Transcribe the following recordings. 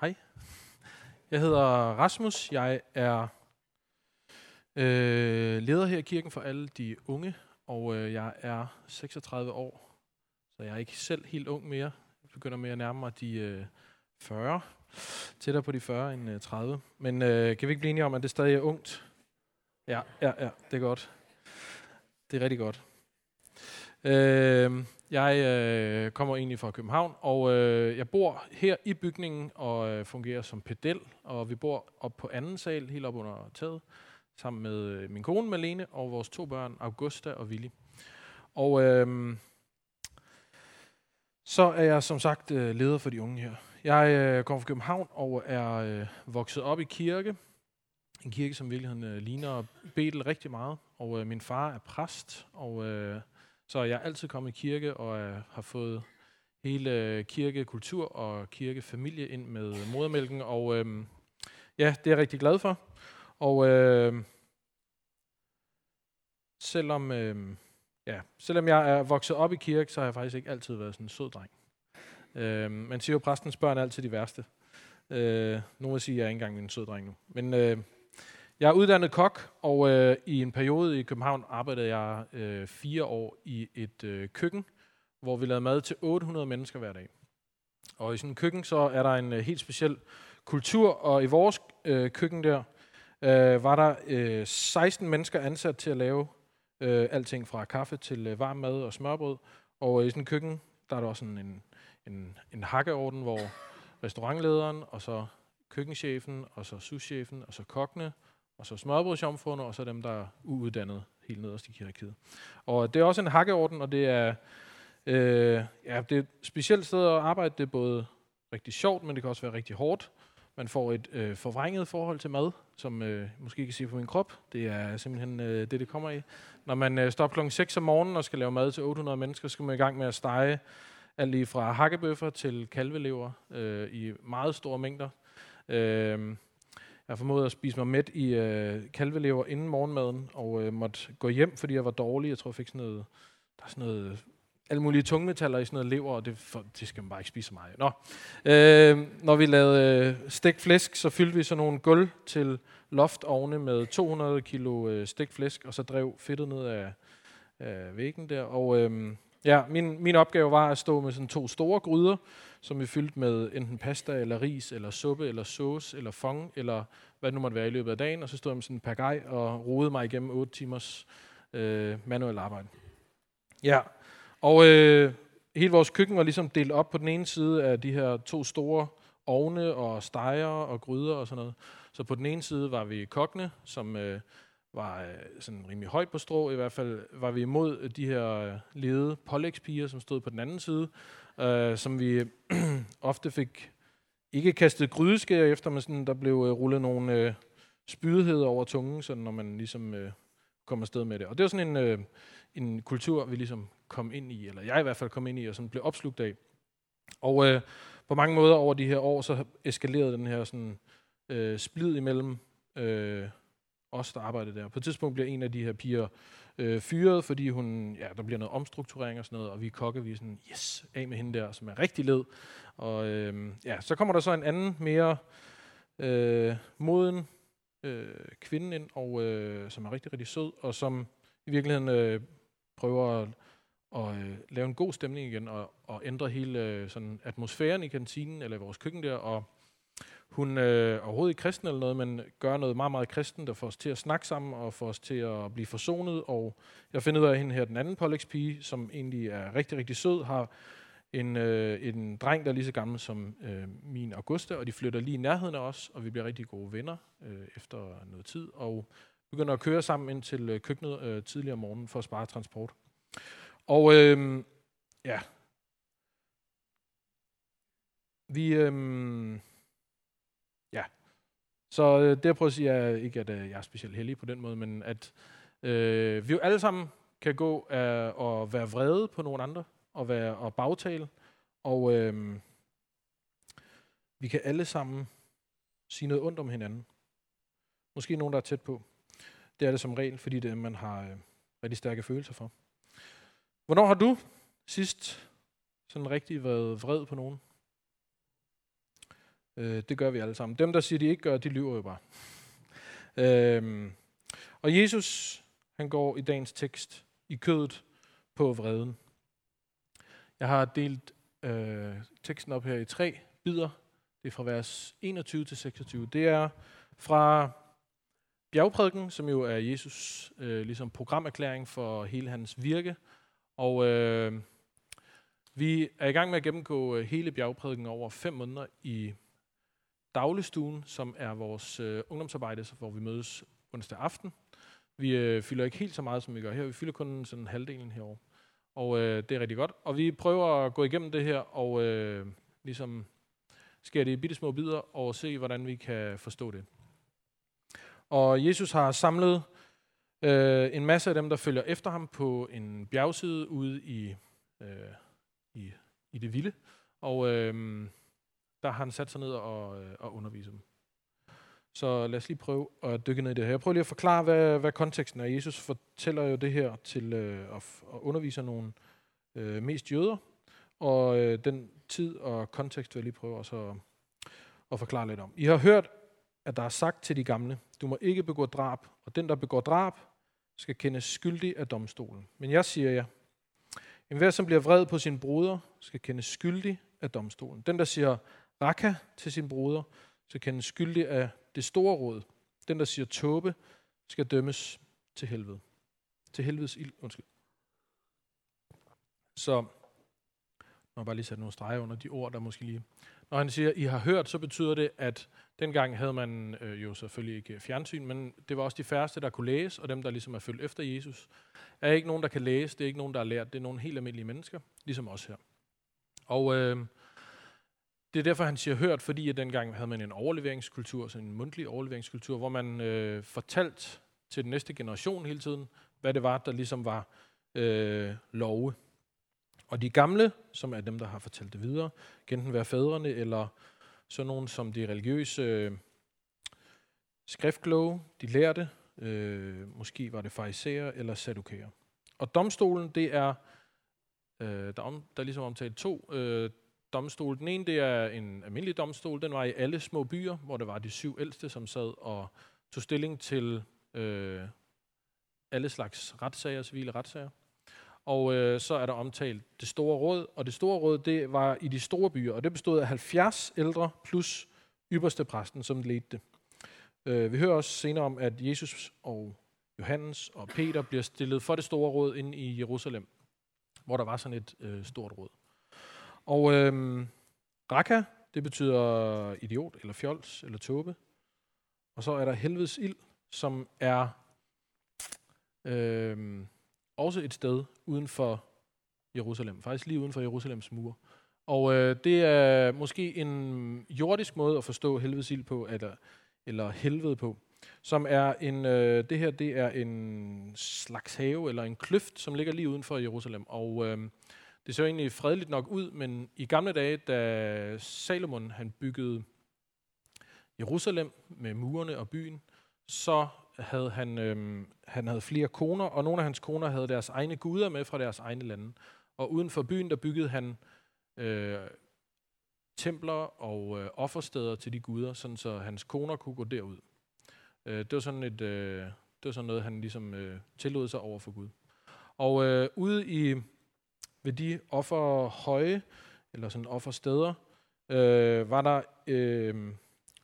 Hej. Jeg hedder Rasmus. Jeg er øh, leder her i kirken for alle de unge, og øh, jeg er 36 år, så jeg er ikke selv helt ung mere. Jeg begynder med at nærme mig de øh, 40, tættere på de 40 end øh, 30. Men øh, kan vi ikke blive enige om, at det stadig er ungt? Ja, ja, ja, det er godt. Det er rigtig godt. Øh, jeg øh, kommer egentlig fra København, og øh, jeg bor her i bygningen og øh, fungerer som pedel, og vi bor op på anden sal, helt op under taget, sammen med øh, min kone Malene og vores to børn, Augusta og Willy. Og øh, så er jeg som sagt øh, leder for de unge her. Jeg øh, kommer fra København og er øh, vokset op i kirke. En kirke, som i virkeligheden øh, ligner Betel rigtig meget. Og øh, min far er præst, og øh, så jeg er altid kommet i kirke og øh, har fået hele kirkekultur og kirkefamilie ind med modermælken. Og øh, ja, det er jeg rigtig glad for. Og øh, selvom, øh, ja, selvom jeg er vokset op i kirke, så har jeg faktisk ikke altid været sådan en sød dreng. Øh, man siger jo, at præstens børn er altid de værste. Øh, nogle vil sige, at jeg er ikke engang en sød dreng nu. Men øh, jeg er uddannet kok, og øh, i en periode i København arbejdede jeg øh, fire år i et øh, køkken, hvor vi lavede mad til 800 mennesker hver dag. Og i sådan en køkken, så er der en øh, helt speciel kultur, og i vores øh, køkken der, øh, var der øh, 16 mennesker ansat til at lave øh, alting fra kaffe til øh, varm mad og smørbrød. Og øh, i sådan en køkken, der er der også sådan en, en, en hakkeorden, hvor restaurantlederen, og så køkkenchefen, og så souschefen, og så kokkene, og så smørbrødsjomfruerne, og så dem, der er uuddannede helt nederst i hierarkiet. Og det er også en hakkeorden, og det er, øh, ja, det er et specielt sted at arbejde. Det er både rigtig sjovt, men det kan også være rigtig hårdt. Man får et øh, forvrænget forhold til mad, som øh, måske kan se på min krop. Det er simpelthen øh, det, det kommer i. Når man øh, står klokken 6 om morgenen og skal lave mad til 800 mennesker, så skal man i gang med at stege alt lige fra hakkebøffer til kalvelever øh, i meget store mængder. Øh, jeg formåede at spise mig mæt i øh, kalvelever inden morgenmaden, og øh, måtte gå hjem, fordi jeg var dårlig. Jeg tror, jeg fik sådan noget, der er sådan noget, alle mulige tungmetaller i sådan noget lever, og det, for, det skal man bare ikke spise så meget. Nå. Øh, når vi lavede øh, stegt flæsk, så fyldte vi sådan nogle gulv til loftovne med 200 kilo øh, stegt flæsk, og så drev fedtet ned af, øh, væggen der. Og øh, ja, min, min opgave var at stå med sådan to store gryder, som vi fyldte med enten pasta, eller ris, eller suppe, eller sauce, eller fong, eller hvad det nu måtte være i løbet af dagen. Og så stod jeg med sådan en pagaj og rodede mig igennem 8 timers øh, manuel arbejde. Ja, og øh, hele vores køkken var ligesom delt op på den ene side af de her to store ovne og steger og gryder og sådan noget. Så på den ene side var vi kokkene, som øh, var øh, sådan rimelig højt på strå. I hvert fald var vi imod de her øh, lede pålægspiger, som stod på den anden side, øh, som vi ofte fik ikke kastet grydeskær efter, men sådan, der blev øh, rullet nogle øh, spydigheder over tungen, sådan, når man ligesom øh, kom afsted med det. Og det var sådan en, øh, en kultur, vi ligesom kom ind i, eller jeg i hvert fald kom ind i, og sådan blev opslugt af. Og øh, på mange måder over de her år, så eskalerede den her sådan, øh, splid imellem øh, os, der arbejdede der. På et tidspunkt bliver en af de her piger øh, fyret, fordi hun, ja, der bliver noget omstrukturering og sådan noget, og vi kokke, vi er sådan, yes, af med hende der, som er rigtig led. Og øh, ja, så kommer der så en anden, mere øh, moden øh, kvinde ind, og, øh, som er rigtig, rigtig sød, og som i virkeligheden øh, prøver at, at øh, lave en god stemning igen, og, og ændre hele øh, sådan, atmosfæren i kantinen, eller i vores køkken der, og hun øh, overhovedet ikke kristen eller noget, men gør noget meget, meget kristen, der får os til at snakke sammen og får os til at blive forsonet. Og jeg finder ud af, hende her, den anden pålægspige, som egentlig er rigtig, rigtig sød, har en, øh, en dreng, der er lige så gammel som øh, min Augusta, og de flytter lige i nærheden af os, og vi bliver rigtig gode venner øh, efter noget tid, og begynder at køre sammen ind til øh, køkkenet øh, tidligere om morgenen for at spare transport. Og øh, ja, vi... Øh, Ja. Så øh, det jeg prøver at sige er ikke, at øh, jeg er specielt heldig på den måde, men at øh, vi jo alle sammen kan gå af og være vrede på nogen andre, og være og bagtale, og øh, vi kan alle sammen sige noget ondt om hinanden. Måske nogen, der er tæt på. Det er det som regel, fordi det man har øh, rigtig stærke følelser for. Hvornår har du sidst sådan rigtig været vred på nogen? Øh, det gør vi alle sammen. Dem, der siger, de ikke gør, de lyver jo bare. Øhm, og Jesus, han går i dagens tekst i kødet på vreden. Jeg har delt øh, teksten op her i tre bidder. Det er fra vers 21 til 26. Det er fra bjergprædiken, som jo er Jesus øh, ligesom programerklæring for hele hans virke. Og øh, vi er i gang med at gennemgå øh, hele bjergprædiken over fem måneder i dagligstuen, som er vores øh, ungdomsarbejde, hvor vi mødes onsdag aften. Vi øh, fylder ikke helt så meget, som vi gør her. Vi fylder kun sådan halvdelen herovre. Og øh, det er rigtig godt. Og vi prøver at gå igennem det her og øh, ligesom skære det i bitte små bidder og se, hvordan vi kan forstå det. Og Jesus har samlet øh, en masse af dem, der følger efter ham på en bjergside ude i, øh, i, i det vilde. Og øh, der har han sat sig ned og, øh, og undervise dem. Så lad os lige prøve at dykke ned i det her. Jeg prøver lige at forklare, hvad, hvad konteksten er. Jesus fortæller jo det her til øh, at, at undervise nogle øh, mest jøder, og øh, den tid og kontekst vil jeg lige prøve også at, at forklare lidt om. I har hørt, at der er sagt til de gamle, du må ikke begå drab, og den, der begår drab, skal kendes skyldig af domstolen. Men jeg siger jer, enhver, som bliver vred på sin bruder, skal kendes skyldig af domstolen. Den, der siger raka til sin bruder, skal kendes skyldig af det store råd. Den, der siger tåbe, skal dømmes til helvede. Til helvedes ild, undskyld. Så, må jeg bare lige sætte nogle streger under de ord, der måske lige... Når han siger, I har hørt, så betyder det, at dengang havde man øh, jo selvfølgelig ikke fjernsyn, men det var også de færreste, der kunne læse, og dem, der ligesom er følt efter Jesus, er ikke nogen, der kan læse, det er ikke nogen, der har lært, det er nogle helt almindelige mennesker, ligesom os her. Og øh, det er derfor, han siger hørt, fordi at dengang havde man en overleveringskultur, sådan en mundtlig overleveringskultur, hvor man øh, fortalt til den næste generation hele tiden, hvad det var, der ligesom var øh, love. Og de gamle, som er dem, der har fortalt det videre, kan enten være fædrene eller sådan nogen som de religiøse øh, skriftkloge, de lærte, øh, måske var det fariserer eller sadukærer. Og domstolen, det er, øh, der, om, der er ligesom omtalt to øh, domstole. Den ene, det er en almindelig domstol. Den var i alle små byer, hvor det var de syv ældste, som sad og tog stilling til øh, alle slags retssager, civile retssager. Og øh, så er der omtalt det store råd, og det store råd, det var i de store byer, og det bestod af 70 ældre plus ypperste præsten, som ledte det. Øh, vi hører også senere om, at Jesus og Johannes og Peter bliver stillet for det store råd inde i Jerusalem, hvor der var sådan et øh, stort råd. Og øhm, Raka, det betyder idiot, eller fjols, eller tåbe. Og så er der helvedes ild, som er øhm, også et sted uden for Jerusalem. Faktisk lige uden for Jerusalems mure. Og øh, det er måske en jordisk måde at forstå helvedes ild på, eller, eller helvede på, som er en, øh, det her det er en slags have, eller en kløft, som ligger lige uden for Jerusalem. Og øh, det ser egentlig fredeligt nok ud, men i gamle dage, da Salomon han byggede Jerusalem med murene og byen, så havde han, øhm, han havde flere koner, og nogle af hans koner havde deres egne guder med fra deres egne lande. Og uden for byen, der byggede han øh, templer og øh, offersteder til de guder, sådan så hans koner kunne gå derud. Øh, det var sådan et, øh, det var sådan noget, han ligesom øh, tillod sig over for Gud. Og øh, ude i ved de offerhøje, eller sådan offersteder, øh, var der øh,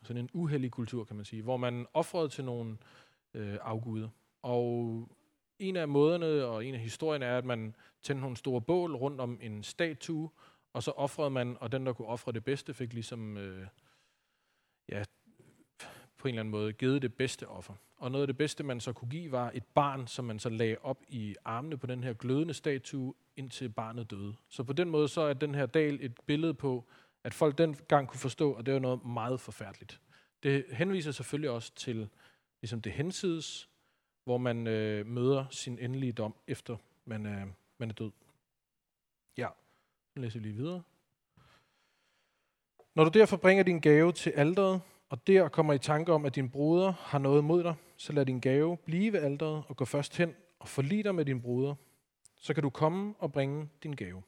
sådan en uheldig kultur, kan man sige, hvor man offrede til nogle øh, afguder. Og en af måderne og en af historierne er, at man tændte nogle store bål rundt om en statue, og så offrede man, og den, der kunne ofre det bedste, fik ligesom øh, ja, på en eller anden måde givet det bedste offer. Og noget af det bedste, man så kunne give, var et barn, som man så lagde op i armene på den her glødende statue, indtil barnet døde. Så på den måde så er den her dal et billede på, at folk dengang kunne forstå, at det var noget meget forfærdeligt. Det henviser selvfølgelig også til ligesom det hensides, hvor man øh, møder sin endelige dom, efter man, øh, man er død. Ja, nu læser vi lige videre. Når du derfor bringer din gave til alderet, og der kommer i tanke om, at din broder har noget mod dig, så lad din gave blive ved alderet og gå først hen og forlig dig med din broder. Så kan du komme og bringe din gave.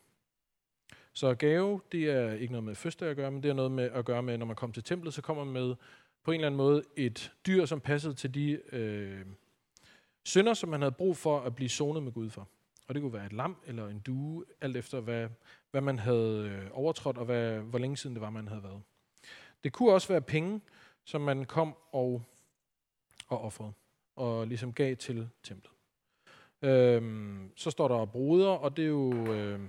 Så gave, det er ikke noget med fødselsdag at gøre, men det er noget med at gøre med, når man kommer til templet, så kommer man med på en eller anden måde et dyr, som passede til de øh, synder, som man havde brug for at blive sonet med Gud for. Og det kunne være et lam eller en due, alt efter hvad, hvad man havde øh, overtrådt, og hvad, hvor længe siden det var, man havde været. Det kunne også være penge, som man kom og, og offrede, og ligesom gav til templet. Øhm, så står der bruder, og det er jo øh,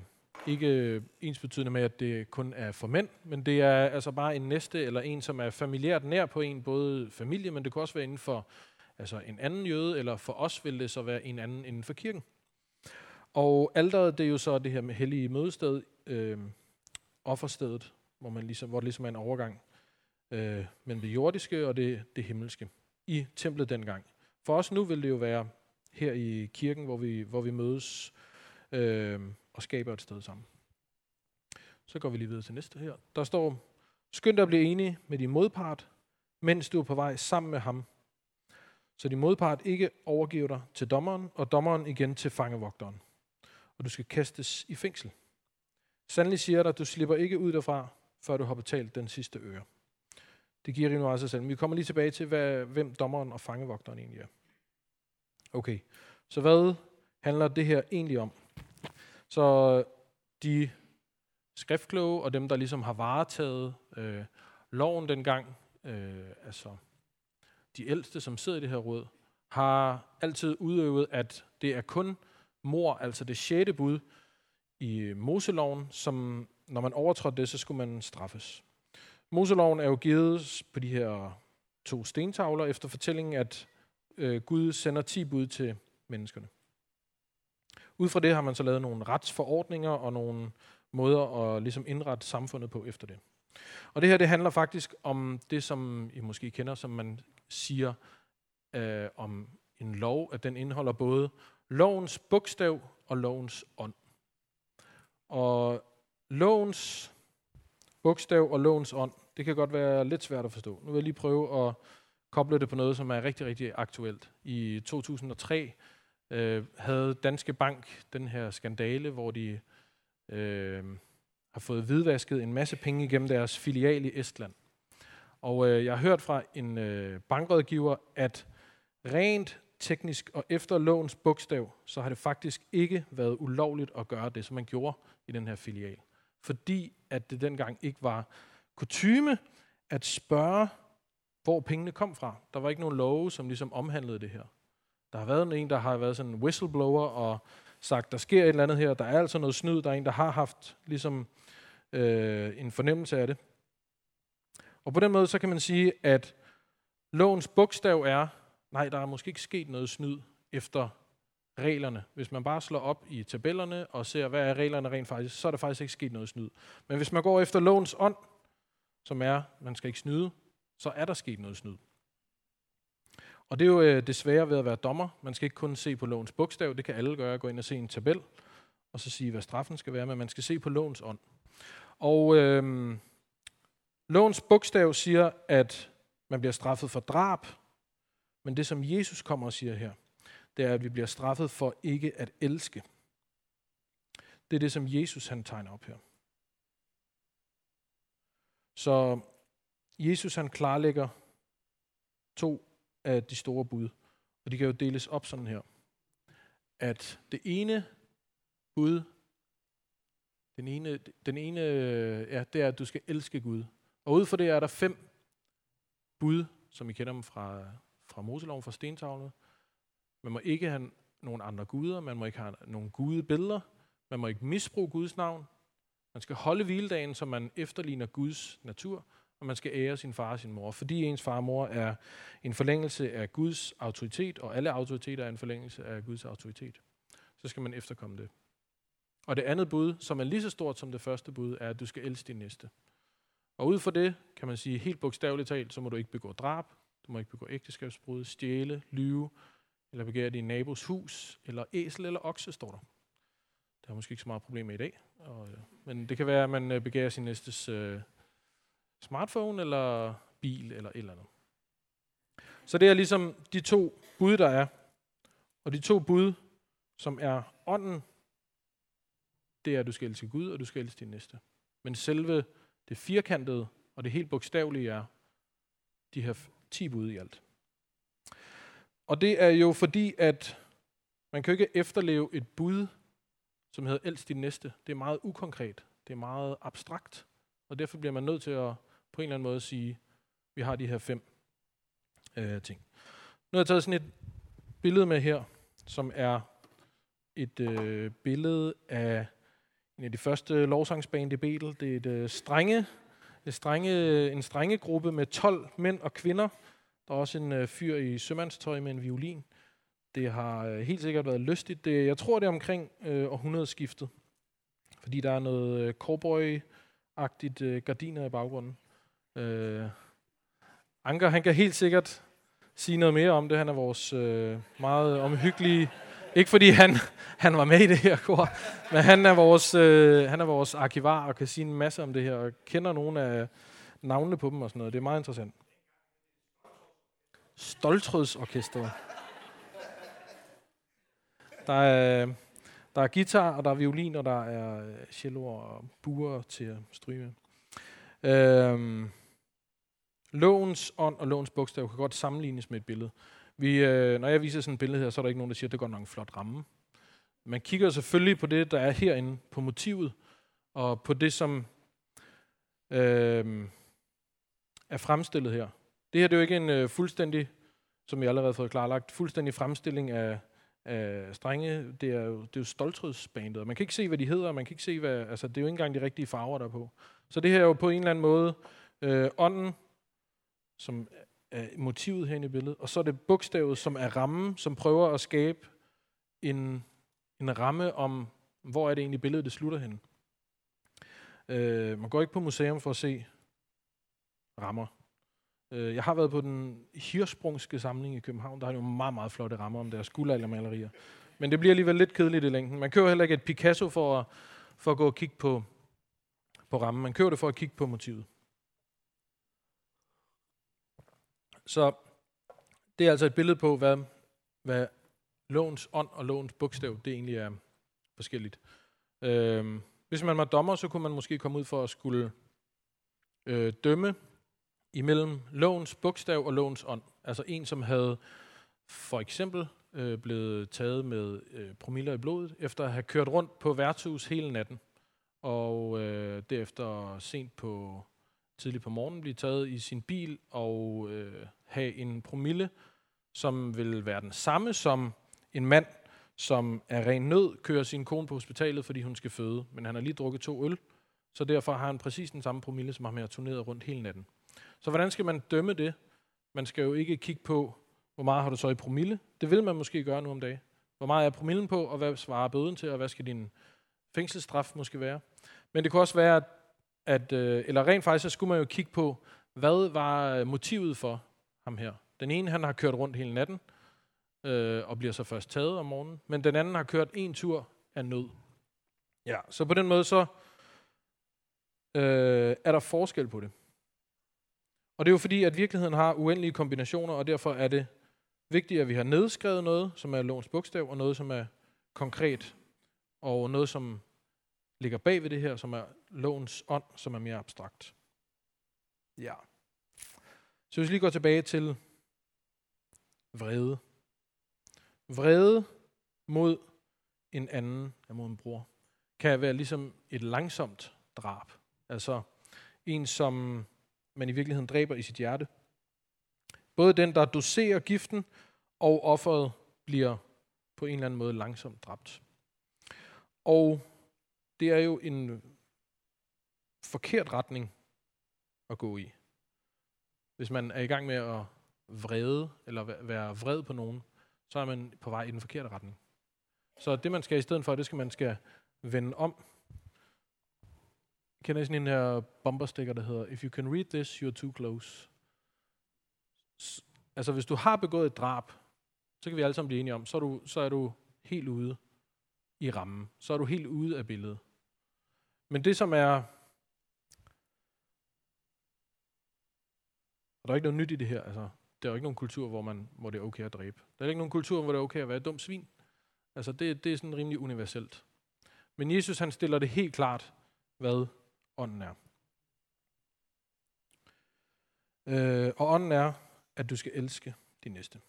ikke ens betydende med, at det kun er for mænd, men det er altså bare en næste, eller en, som er familiært nær på en, både familie, men det kan også være inden for altså en anden jøde, eller for os vil det så være en anden inden for kirken. Og alderet, det er jo så det her med hellige mødested, øh, offerstedet, hvor, man ligesom, hvor det ligesom er en overgang øh, mellem det jordiske og det, det himmelske i templet dengang. For os nu vil det jo være her i kirken, hvor vi, hvor vi mødes øh, og skaber et sted sammen. Så går vi lige videre til næste her. Der står, skynd dig at blive enige med din modpart, mens du er på vej sammen med ham. Så din modpart ikke overgiver dig til dommeren, og dommeren igen til fangevogteren. Og du skal kastes i fængsel. Sandelig siger dig, at du slipper ikke ud derfra, før du har betalt den sidste øre. Det giver rimelig meget sig selv. Men vi kommer lige tilbage til, hvad, hvem dommeren og fangevogteren egentlig er. Okay, så hvad handler det her egentlig om? Så øh, de skriftkloge og dem, der ligesom har varetaget øh, loven dengang, øh, altså de ældste, som sidder i det her råd, har altid udøvet, at det er kun mor, altså det sjette bud i Moseloven, som når man overtrådte det, så skulle man straffes. Moseloven er jo givet på de her to stentavler efter fortællingen, at øh, Gud sender ti bud til menneskerne. Ud fra det har man så lavet nogle retsforordninger og nogle måder at ligesom indrette samfundet på efter det. Og det her det handler faktisk om det, som I måske kender, som man siger øh, om en lov, at den indeholder både lovens bogstav og lovens ånd. Og lovens bogstav og lovens ånd, det kan godt være lidt svært at forstå. Nu vil jeg lige prøve at koble det på noget, som er rigtig, rigtig aktuelt. I 2003 øh, havde Danske Bank den her skandale, hvor de øh, har fået hvidvasket en masse penge igennem deres filial i Estland. Og øh, jeg har hørt fra en øh, bankrådgiver, at rent teknisk og efter lovens bogstav, så har det faktisk ikke været ulovligt at gøre det, som man gjorde i den her filial. Fordi at det dengang ikke var kutyme at spørge, hvor pengene kom fra. Der var ikke nogen love, som ligesom omhandlede det her. Der har været en, der har været sådan en whistleblower og sagt, der sker et eller andet her, der er altså noget snyd, der er en, der har haft ligesom øh, en fornemmelse af det. Og på den måde, så kan man sige, at lovens bogstav er, nej, der er måske ikke sket noget snyd efter reglerne. Hvis man bare slår op i tabellerne og ser, hvad er reglerne rent faktisk, så er der faktisk ikke sket noget snyd. Men hvis man går efter lovens ånd, som er, man skal ikke snyde, så er der sket noget snyd. Og det er jo øh, det svære ved at være dommer. Man skal ikke kun se på lovens bogstav, det kan alle gøre, gå ind og se en tabel, og så sige, hvad straffen skal være, men man skal se på lovens ånd. Og øh, lovens bogstav siger, at man bliver straffet for drab, men det som Jesus kommer og siger her, det er, at vi bliver straffet for ikke at elske. Det er det, som Jesus han tegner op her. Så Jesus han klarlægger to af de store bud, og de kan jo deles op sådan her. At det ene bud, den ene, den ene ja, det er, at du skal elske Gud. Og ud for det er der fem bud, som I kender dem fra, fra Moseloven, fra stentavlet. Man må ikke have nogen andre guder, man må ikke have nogen gudebilleder, man må ikke misbruge Guds navn, man skal holde hviledagen, så man efterligner Guds natur, og man skal ære sin far og sin mor, fordi ens far og mor er en forlængelse af Guds autoritet, og alle autoriteter er en forlængelse af Guds autoritet. Så skal man efterkomme det. Og det andet bud, som er lige så stort som det første bud, er, at du skal elske din næste. Og ud fra det kan man sige helt bogstaveligt talt, så må du ikke begå drab, du må ikke begå ægteskabsbrud, stjæle, lyve, eller begærer din nabos hus, eller æsel eller okse, står der. Det er måske ikke så meget problem med i dag. Og, øh, men det kan være, at man øh, begærer sin næstes øh, smartphone, eller bil, eller et eller andet. Så det er ligesom de to bud, der er. Og de to bud, som er ånden, det er, at du skal elske Gud, og du skal elske din næste. Men selve det firkantede og det helt bogstavelige er de her 10 bud i alt. Og det er jo fordi, at man kan ikke efterleve et bud, som hedder elsk din næste. Det er meget ukonkret. Det er meget abstrakt. Og derfor bliver man nødt til at på en eller anden måde sige, vi har de her fem øh, ting. Nu har jeg taget sådan et billede med her, som er et øh, billede af en af de første lovsangsband i Betel. Det er et øh, strenge, et strenge, en strenge gruppe med 12 mænd og kvinder. Der er også en øh, fyr i sømandstøj med en violin. Det har øh, helt sikkert været lystigt. Det, jeg tror, det er omkring øh, århundredeskiftet. Fordi der er noget øh, cowboy-agtigt øh, gardiner i baggrunden. Øh, Anker, han kan helt sikkert sige noget mere om det. Han er vores øh, meget omhyggelige... Ikke fordi han, han var med i det her kor, men han er, vores, øh, han er vores arkivar og kan sige en masse om det her, og kender nogle af navnene på dem og sådan noget. Det er meget interessant. Stoltrødsorkestret. Der er, der er guitar, og der er violin, og der er øh, celloer cello og buer til at stryge med. Øhm, lovens ånd og lovens bogstav kan godt sammenlignes med et billede. Vi, øh, når jeg viser sådan et billede her, så er der ikke nogen, der siger, at det går nok en flot ramme. Man kigger selvfølgelig på det, der er herinde, på motivet, og på det, som øh, er fremstillet her. Det her det er jo ikke en øh, fuldstændig, som jeg allerede har fået klarlagt, fuldstændig fremstilling af, af strenge. Det er jo, det er jo stoltrødsbandet, og man kan ikke se, hvad de hedder, man kan ikke se, hvad, altså det er jo ikke engang de rigtige farver, der er på. Så det her er jo på en eller anden måde øh, ånden, som er motivet herinde i billedet, og så er det bogstavet, som er rammen, som prøver at skabe en, en ramme om, hvor er det egentlig billedet, det slutter hen. Øh, man går ikke på museum for at se rammer. Øh, jeg har været på den hirsprungske samling i København. Der har jo meget, meget flotte rammer om deres guldaldermalerier. Men det bliver alligevel lidt kedeligt i længden. Man kører heller ikke et Picasso for at, for at gå og kigge på, på rammen. Man kører det for at kigge på motivet. Så det er altså et billede på, hvad, hvad lovens ånd og lovens bogstav, det egentlig er forskelligt. Øh, hvis man var dommer, så kunne man måske komme ud for at skulle øh, dømme imellem lovens bogstav og lovens ånd. Altså en, som havde for eksempel øh, blevet taget med øh, promiller i blodet, efter at have kørt rundt på værtshus hele natten, og øh, derefter sent på tidligt på morgenen blive taget i sin bil og øh, have en promille, som vil være den samme som en mand, som er ren nød, kører sin kone på hospitalet, fordi hun skal føde, men han har lige drukket to øl, så derfor har han præcis den samme promille, som ham har turneret rundt hele natten. Så hvordan skal man dømme det? Man skal jo ikke kigge på, hvor meget har du så i promille. Det vil man måske gøre nu om dagen. Hvor meget er promillen på, og hvad svarer bøden til, og hvad skal din fængselsstraf måske være? Men det kunne også være, at, øh, eller rent faktisk, så skulle man jo kigge på, hvad var øh, motivet for ham her. Den ene, han har kørt rundt hele natten, øh, og bliver så først taget om morgenen, men den anden har kørt en tur af nød. Ja, så på den måde så øh, er der forskel på det. Og det er jo fordi, at virkeligheden har uendelige kombinationer, og derfor er det vigtigt, at vi har nedskrevet noget, som er lovens bogstav, og noget, som er konkret, og noget, som ligger bag ved det her, som er lovens ånd, som er mere abstrakt. Ja. Så hvis vi lige går tilbage til vrede. Vrede mod en anden, mod en bror, kan være ligesom et langsomt drab. Altså en, som man i virkeligheden dræber i sit hjerte. Både den, der doserer giften, og offeret bliver på en eller anden måde langsomt dræbt. Og det er jo en øh, forkert retning at gå i. Hvis man er i gang med at vrede, eller være vred på nogen, så er man på vej i den forkerte retning. Så det, man skal i stedet for, det skal man skal vende om. Kender I sådan en her bomberstikker, der hedder, If you can read this, you're too close. Altså, hvis du har begået et drab, så kan vi alle sammen blive enige om, så er du, så er du helt ude i rammen. Så er du helt ude af billedet. Men det, som er... Og der er ikke noget nyt i det her. Altså, der er jo ikke nogen kultur, hvor, man, hvor det er okay at dræbe. Der er ikke nogen kultur, hvor det er okay at være et dumt svin. Altså, det, det er sådan rimelig universelt. Men Jesus han stiller det helt klart, hvad ånden er. Øh, og ånden er, at du skal elske din næste.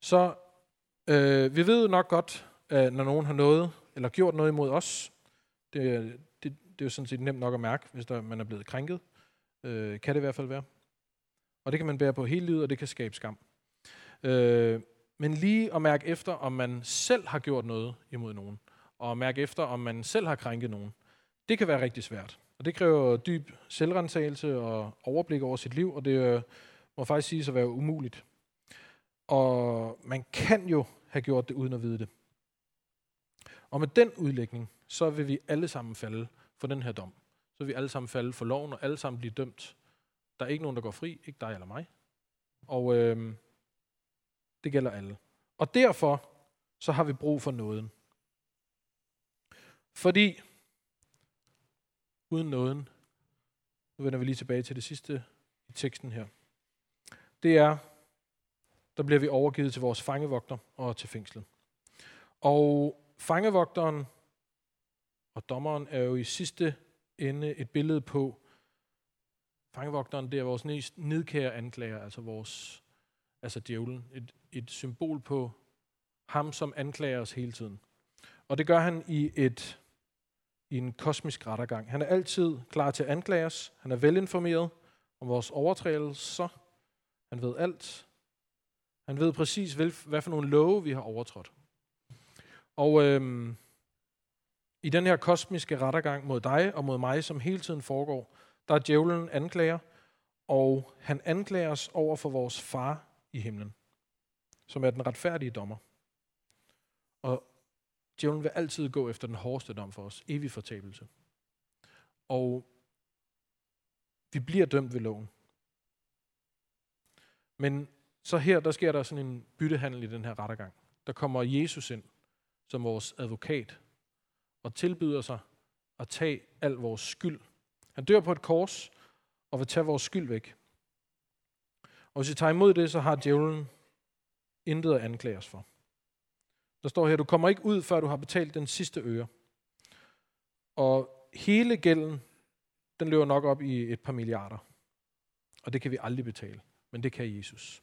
Så øh, vi ved nok godt, øh, når nogen har noget, eller gjort noget imod os, det, det, det er jo sådan set nemt nok at mærke, hvis der, man er blevet krænket. Øh, kan det i hvert fald være. Og det kan man bære på hele livet, og det kan skabe skam. Øh, men lige at mærke efter, om man selv har gjort noget imod nogen, og mærke efter, om man selv har krænket nogen, det kan være rigtig svært. Og det kræver dyb selvrensagelse og overblik over sit liv, og det øh, må faktisk siges at være umuligt. Og man kan jo have gjort det uden at vide det. Og med den udlægning, så vil vi alle sammen falde for den her dom. Så vil vi alle sammen falde for loven, og alle sammen blive dømt. Der er ikke nogen, der går fri, ikke dig eller mig. Og øh, det gælder alle. Og derfor så har vi brug for nåden. Fordi uden nåden, nu vender vi lige tilbage til det sidste i teksten her, det er, der bliver vi overgivet til vores fangevogter og til fængslet. Og fangevogteren og dommeren er jo i sidste ende et billede på, fangevogteren, det er vores nedkære anklager, altså vores, altså djævlen, et, et symbol på ham, som anklager os hele tiden. Og det gør han i et i en kosmisk rettergang. Han er altid klar til at anklage os. Han er velinformeret om vores overtrædelser. Han ved alt. Han ved præcis, hvad for nogle love vi har overtrådt. Og øhm, i den her kosmiske rettergang mod dig og mod mig, som hele tiden foregår, der er djævlen anklager, og han anklager os over for vores far i himlen, som er den retfærdige dommer. Og djævlen vil altid gå efter den hårdeste dom for os, evig fortabelse. Og vi bliver dømt ved loven. Men så her, der sker der sådan en byttehandel i den her rettergang. Der kommer Jesus ind som vores advokat og tilbyder sig at tage al vores skyld. Han dør på et kors og vil tage vores skyld væk. Og hvis vi tager imod det, så har djævlen intet at anklage os for. Der står her, du kommer ikke ud, før du har betalt den sidste øre. Og hele gælden, den løber nok op i et par milliarder. Og det kan vi aldrig betale, men det kan Jesus.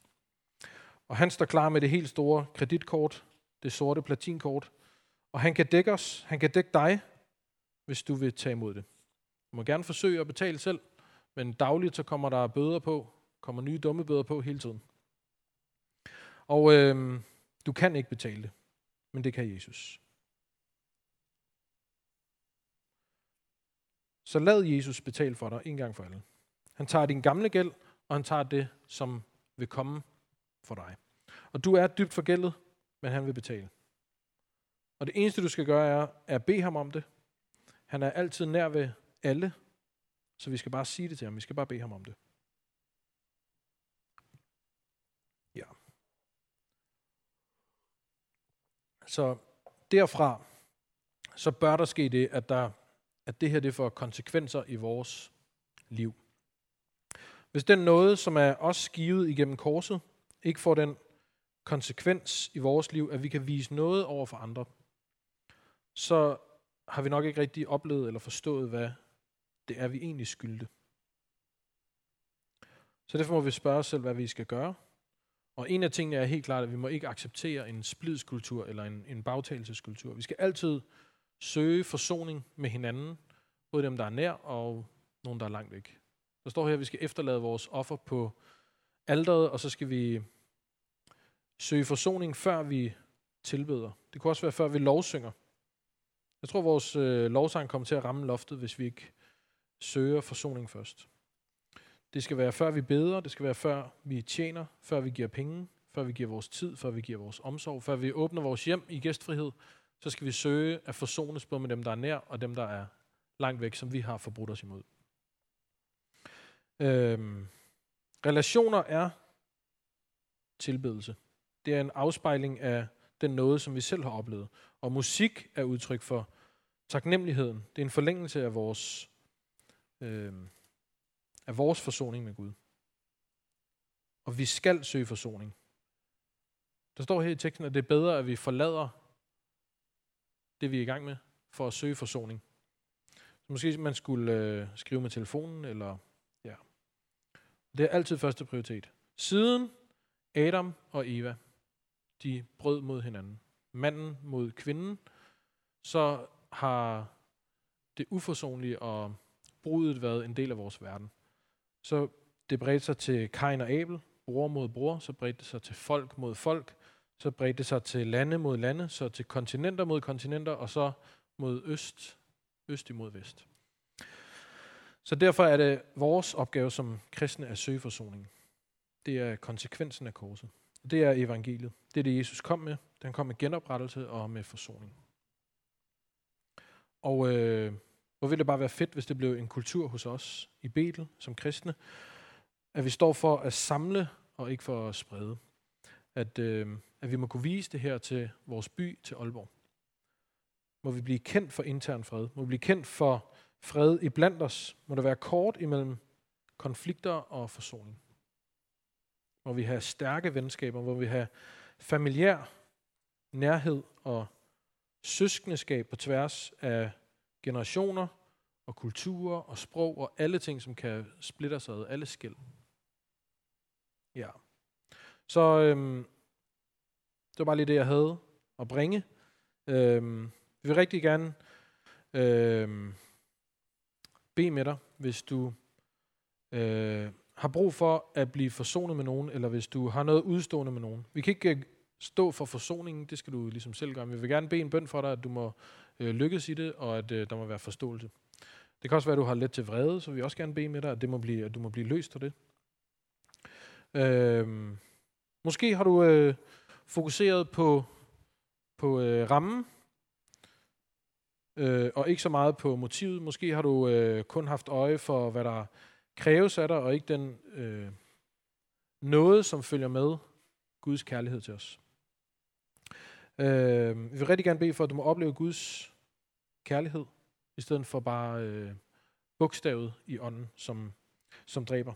Og han står klar med det helt store kreditkort, det sorte platinkort, og han kan dække os, han kan dække dig, hvis du vil tage imod det. Du må gerne forsøge at betale selv, men dagligt så kommer der bøder på, kommer nye dumme bøder på hele tiden. Og øh, du kan ikke betale det, men det kan Jesus. Så lad Jesus betale for dig en gang for alle. Han tager din gamle gæld, og han tager det, som vil komme for dig. Og du er dybt forgældet, men han vil betale. Og det eneste, du skal gøre, er at bede ham om det. Han er altid nær ved alle, så vi skal bare sige det til ham. Vi skal bare bede ham om det. Ja. Så derfra, så bør der ske det, at, der, at det her det får konsekvenser i vores liv. Hvis den noget, som er os givet igennem korset, ikke får den konsekvens i vores liv, at vi kan vise noget over for andre, så har vi nok ikke rigtig oplevet eller forstået, hvad det er, vi egentlig skyldte. Så derfor må vi spørge os selv, hvad vi skal gøre. Og en af tingene er helt klart, at vi må ikke acceptere en splidskultur eller en, en bagtagelseskultur. Vi skal altid søge forsoning med hinanden, både dem, der er nær og nogen, der er langt væk. Der står her, at vi skal efterlade vores offer på alderet, og så skal vi søge forsoning, før vi tilbeder. Det kunne også være, før vi lovsynger. Jeg tror, vores øh, lovsang kommer til at ramme loftet, hvis vi ikke søger forsoning først. Det skal være før vi beder, det skal være før vi tjener, før vi giver penge, før vi giver vores tid, før vi giver vores omsorg, før vi åbner vores hjem i gæstfrihed, så skal vi søge at forsones både med dem, der er nær, og dem, der er langt væk, som vi har forbrudt os imod. Øhm, relationer er tilbedelse. Det er en afspejling af den noget, som vi selv har oplevet. Og musik er udtryk for taknemmeligheden. Det er en forlængelse af vores, øh, af vores forsoning med Gud. Og vi skal søge forsoning. Der står her i teksten, at det er bedre, at vi forlader det vi er i gang med, for at søge forsoning. Så måske man skulle øh, skrive med telefonen, eller ja. Det er altid første prioritet. Siden Adam og Eva, de brød mod hinanden, manden mod kvinden, så har det uforsonlige og brudet været en del af vores verden. Så det bredte sig til Kain og Abel, bror mod bror, så bredte det sig til folk mod folk, så bredte det sig til lande mod lande, så til kontinenter mod kontinenter, og så mod øst, øst imod vest. Så derfor er det vores opgave som kristne at søge forsoning. Det er konsekvensen af korset. Det er evangeliet. Det er det, Jesus kom med. Den kom med genoprettelse og med forsoning. Og øh, hvor ville det bare være fedt, hvis det blev en kultur hos os i Betel som kristne, at vi står for at samle og ikke for at sprede. At, øh, at vi må kunne vise det her til vores by, til Aalborg. Må vi blive kendt for intern fred. Må vi blive kendt for fred i blandt os. Må der være kort imellem konflikter og forsoning. Må vi have stærke venskaber. Må vi have familiær nærhed og søskendeskab på tværs af generationer og kulturer og sprog og alle ting, som kan splitte sig ad, alle skæld. Ja. Så øhm, det var bare lige det, jeg havde at bringe. Øhm, vi vil rigtig gerne øhm, bede med dig, hvis du øh, har brug for at blive forsonet med nogen, eller hvis du har noget udstående med nogen. Vi kan ikke øh, stå for forsoningen, det skal du ligesom selv gøre. Men vi vil gerne bede en bøn for dig, at du må øh, lykkes i det, og at øh, der må være forståelse. Det kan også være, at du har let til vrede, så vi også gerne bede med dig, at, det må blive, at du må blive løst af det. Øh, måske har du øh, fokuseret på, på øh, rammen, øh, og ikke så meget på motivet. Måske har du øh, kun haft øje for, hvad der kræves af dig, og ikke den øh, noget, som følger med Guds kærlighed til os. Øh, vi vil rigtig gerne bede for, at du må opleve Guds kærlighed, i stedet for bare øh, bogstavet i ånden, som, som dræber.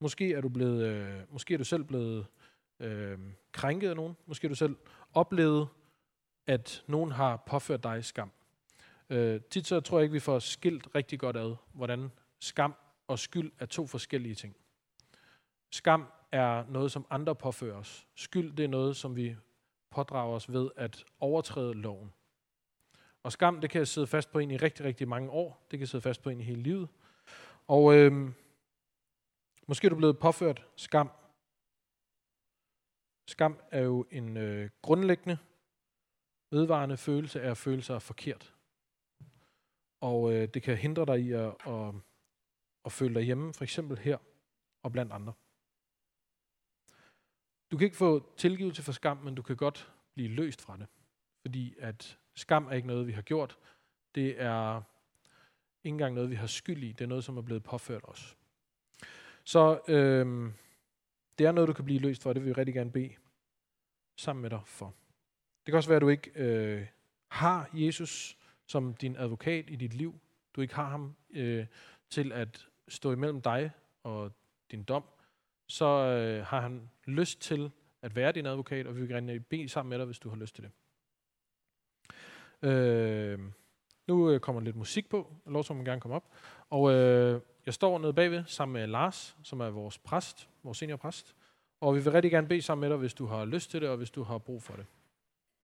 Måske er du, blevet, øh, måske er du selv blevet øh, krænket af nogen. Måske er du selv oplevet, at nogen har påført dig skam. Øh, tit så tror jeg ikke, vi får skilt rigtig godt ad, hvordan skam og skyld er to forskellige ting. Skam er noget, som andre påfører os. Skyld, det er noget, som vi pådrager os ved at overtræde loven. Og skam, det kan sidde fast på en i rigtig, rigtig mange år. Det kan sidde fast på en i hele livet. Og øh, måske er du blevet påført skam. Skam er jo en øh, grundlæggende, vedvarende følelse af at føle sig forkert. Og øh, det kan hindre dig i at, at, at føle dig hjemme, for eksempel her og blandt andre. Du kan ikke få tilgivelse for skam, men du kan godt blive løst fra det. Fordi at skam er ikke noget, vi har gjort. Det er ikke engang noget, vi har skyld i. Det er noget, som er blevet påført os. Så øhm, det er noget, du kan blive løst for. Det vil vi rigtig gerne bede sammen med dig for. Det kan også være, at du ikke øh, har Jesus som din advokat i dit liv. Du ikke har ham øh, til at stå imellem dig og din dom så øh, har han lyst til at være din advokat, og vi vil gerne bede sammen med dig, hvis du har lyst til det. Øh, nu øh, kommer lidt musik på, lov som gerne komme op. Og øh, jeg står nede bagved sammen med Lars, som er vores præst, vores seniorpræst. Og vi vil rigtig gerne bede sammen med dig, hvis du har lyst til det, og hvis du har brug for det.